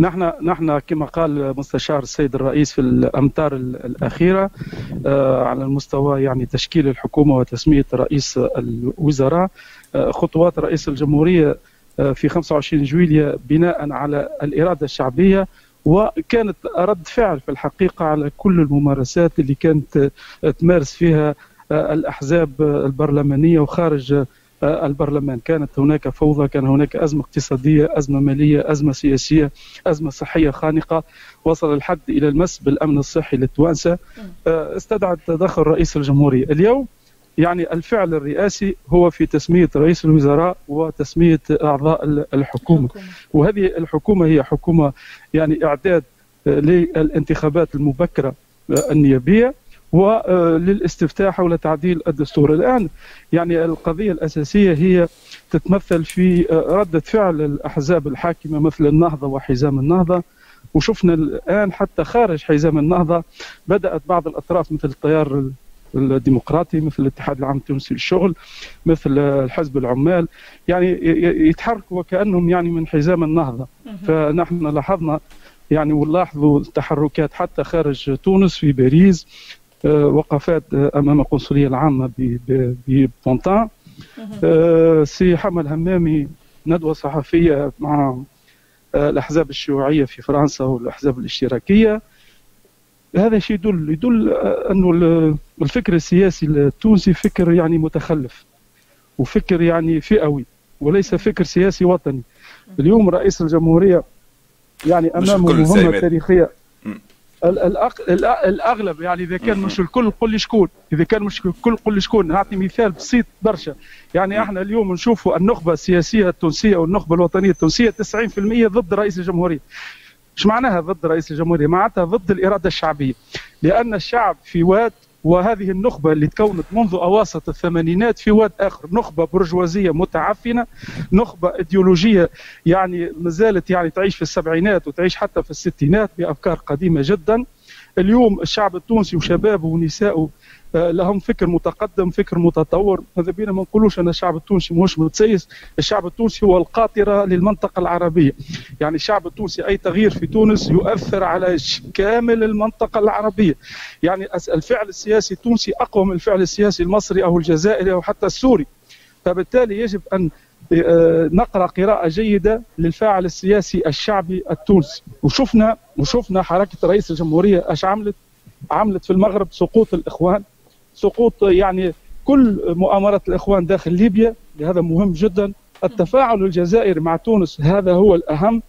نحن نحن كما قال مستشار السيد الرئيس في الأمتار الأخيرة آه، على المستوى يعني تشكيل الحكومة وتسمية رئيس الوزراء آه، خطوات رئيس الجمهورية آه، في 25 جويليا بناء على الإرادة الشعبية وكانت رد فعل في الحقيقة على كل الممارسات اللي كانت تمارس فيها الأحزاب البرلمانية وخارج البرلمان. كانت هناك فوضى كان هناك أزمة اقتصادية أزمة مالية أزمة سياسية أزمة صحية خانقة. وصل الحد إلى المس بالأمن الصحي للتوانسة آه، استدعت تدخل رئيس الجمهورية. اليوم يعني الفعل الرئاسي هو في تسمية رئيس الوزراء وتسمية أعضاء الحكومة. وهذه الحكومة هي حكومة يعني إعداد للانتخابات المبكرة النيابية. وللاستفتاء حول تعديل الدستور. الآن يعني القضية الأساسية هي تتمثل في ردة فعل الأحزاب الحاكمة مثل النهضة وحزام النهضة. وشفنا الآن حتى خارج حزام النهضة بدأت بعض الأطراف مثل التيار الديمقراطي مثل الاتحاد العام التونسي للشغل مثل الحزب العمال. يعني يتحركوا وكأنهم يعني من حزام النهضة. فنحن لاحظنا يعني ونلاحظوا تحركات حتى خارج تونس في باريس آه، وقفات آه، أمام القنصلية العامة ببونتان آه، سي حمد همامي ندوة صحفية مع الأحزاب الشيوعية في فرنسا والأحزاب الاشتراكية. هذا شيء يدل يدل أنه الفكر السياسي التونسي فكر يعني متخلف وفكر يعني فئوي وليس فكر سياسي وطني. اليوم رئيس الجمهورية يعني أمامه مهمة تاريخية. الأغلب يعني إذا كان مش الكل قل لي شكون إذا كان مش الكل قل لي شكون نعطي مثال بسيط برشا. يعني إحنا اليوم نشوفوا النخبة السياسية التونسية والنخبه الوطنية التونسية 90% ضد رئيس الجمهورية. إيش معناها ضد رئيس الجمهورية؟ معناتها ضد الإرادة الشعبية. لأن الشعب في واد وهذه النخبة اللي تكونت منذ أواسط الثمانينات في واد آخر نخبة برجوازية متعفنة نخبة إيديولوجية يعني ما زالت يعني تعيش في السبعينات وتعيش حتى في الستينات بأفكار قديمة جدا. اليوم الشعب التونسي وشبابه ونسائه آه، لهم فكر متقدم فكر متطور. ماذا بينا ما نقولوش أن الشعب التونسي مش متسيس. الشعب التونسي هو القاطرة للمنطقة العربية. يعني الشعب التونسي أي تغيير في تونس يؤثر على كامل المنطقة العربية. يعني الفعل السياسي التونسي أقوى من الفعل السياسي المصري أو الجزائري أو حتى السوري. فبالتالي يجب أن آه، نقرأ قراءة جيدة للفاعل السياسي الشعبي التونسي. وشفنا وشفنا حركة رئيس الجمهورية إيش عملت؟ عملت في المغرب سقوط الإخوان سقوط يعني كل مؤامرات الإخوان داخل ليبيا هذا مهم جدا. التفاعل الجزائري مع تونس هذا هو الأهم.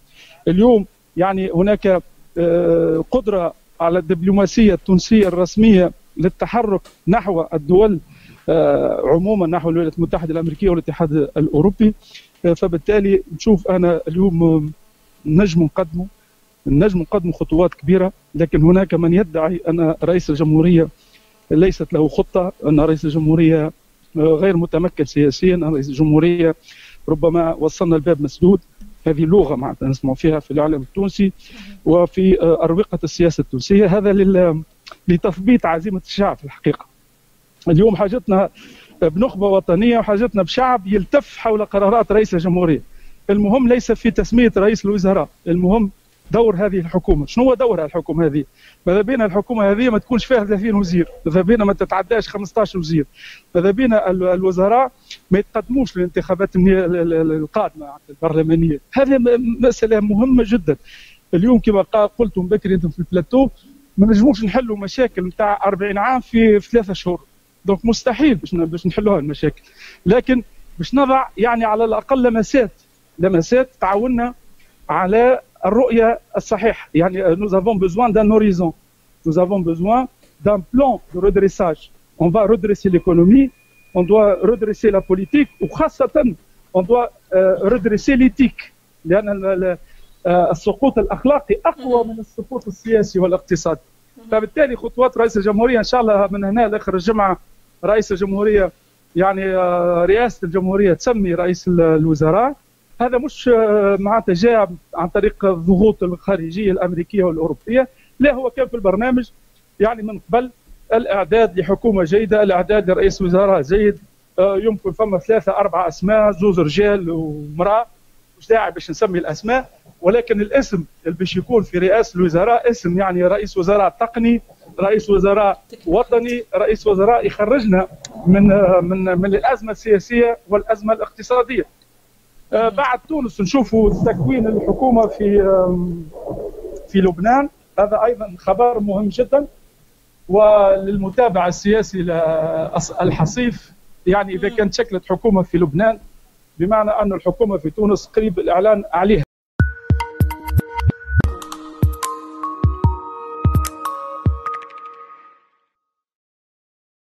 اليوم يعني هناك آه، قدرة على الدبلوماسية التونسية الرسمية للتحرك نحو الدول آه، عموما نحو الولايات المتحدة الأمريكية والاتحاد الأوروبي. آه، فبالتالي نشوف أنا اليوم نجم نقدمه. النجم نقدم خطوات كبيرة لكن هناك من يدعي أن رئيس الجمهورية ليست له خطة أن رئيس الجمهورية غير متمكن سياسيا أن رئيس الجمهورية ربما وصلنا الباب مسدود. هذه لغة معناتها نسمع فيها في الاعلام التونسي وفي أروقة السياسة التونسية. هذا لتثبيت عزيمة الشعب في الحقيقة. اليوم حاجتنا بنخبة وطنية وحاجتنا بشعب يلتف حول قرارات رئيس الجمهورية. المهم ليس في تسمية رئيس الوزراء المهم دور هذه الحكومة. شنو هو دورها الحكومة هذه؟ ماذا بينا الحكومة هذه ما تكونش فيها 30 وزير ماذا بينا ما تتعداش 15 وزير ماذا بينا الوزراء ما يتقدموش للانتخابات القادمة البرلمانية. هذه مسألة مهمة جدا. اليوم كما قلتم بكري أنتم في البلاتو ما نجموش نحلوا مشاكل نتاع 40 عام في, ثلاثة شهور. donc مستحيل باش باش نحلوها المشاكل. لكن باش نضع يعني على الأقل لمسات لمسات تعاوننا على الرؤية الصحيحة. يعني nous avons besoin d'un horizon. Nous avons besoin d'un plan de redressage. On va redresser l'économie on doit redresser la politique وخاصه on doit redresser l'éthique. لأن السقوط الأخلاقي أقوى من السقوط السياسي والاقتصادي. فبالتالي خطوات رئيس الجمهورية إن شاء الله من هنا لآخر الجمعة رئيس الجمهورية يعني رئاسة الجمهورية تسمي رئيس الوزراء. هذا مش آه، معناتها جاء عن طريق الضغوط الخارجية الأمريكية والأوروبية لا هو كان في البرنامج يعني من قبل الإعداد لحكومة جيدة الإعداد لرئيس وزراء جيد آه، يمكن فما ثلاثة أربعة أسماء زوز رجال ومرأة مش داعي باش نسمي الأسماء ولكن الاسم اللي باش يكون في رئاسه الوزراء اسم يعني رئيس وزراء تقني رئيس وزراء وطني رئيس وزراء يخرجنا من من من الأزمة السياسية والأزمة الاقتصادية. آه، بعد تونس نشوفوا تكوين الحكومة في في لبنان. هذا أيضا خبر مهم جدا. وللمتابعة السياسي الحصيف يعني إذا كانت شكلت حكومة في لبنان بمعنى أن الحكومة في تونس قريب الإعلان عليها.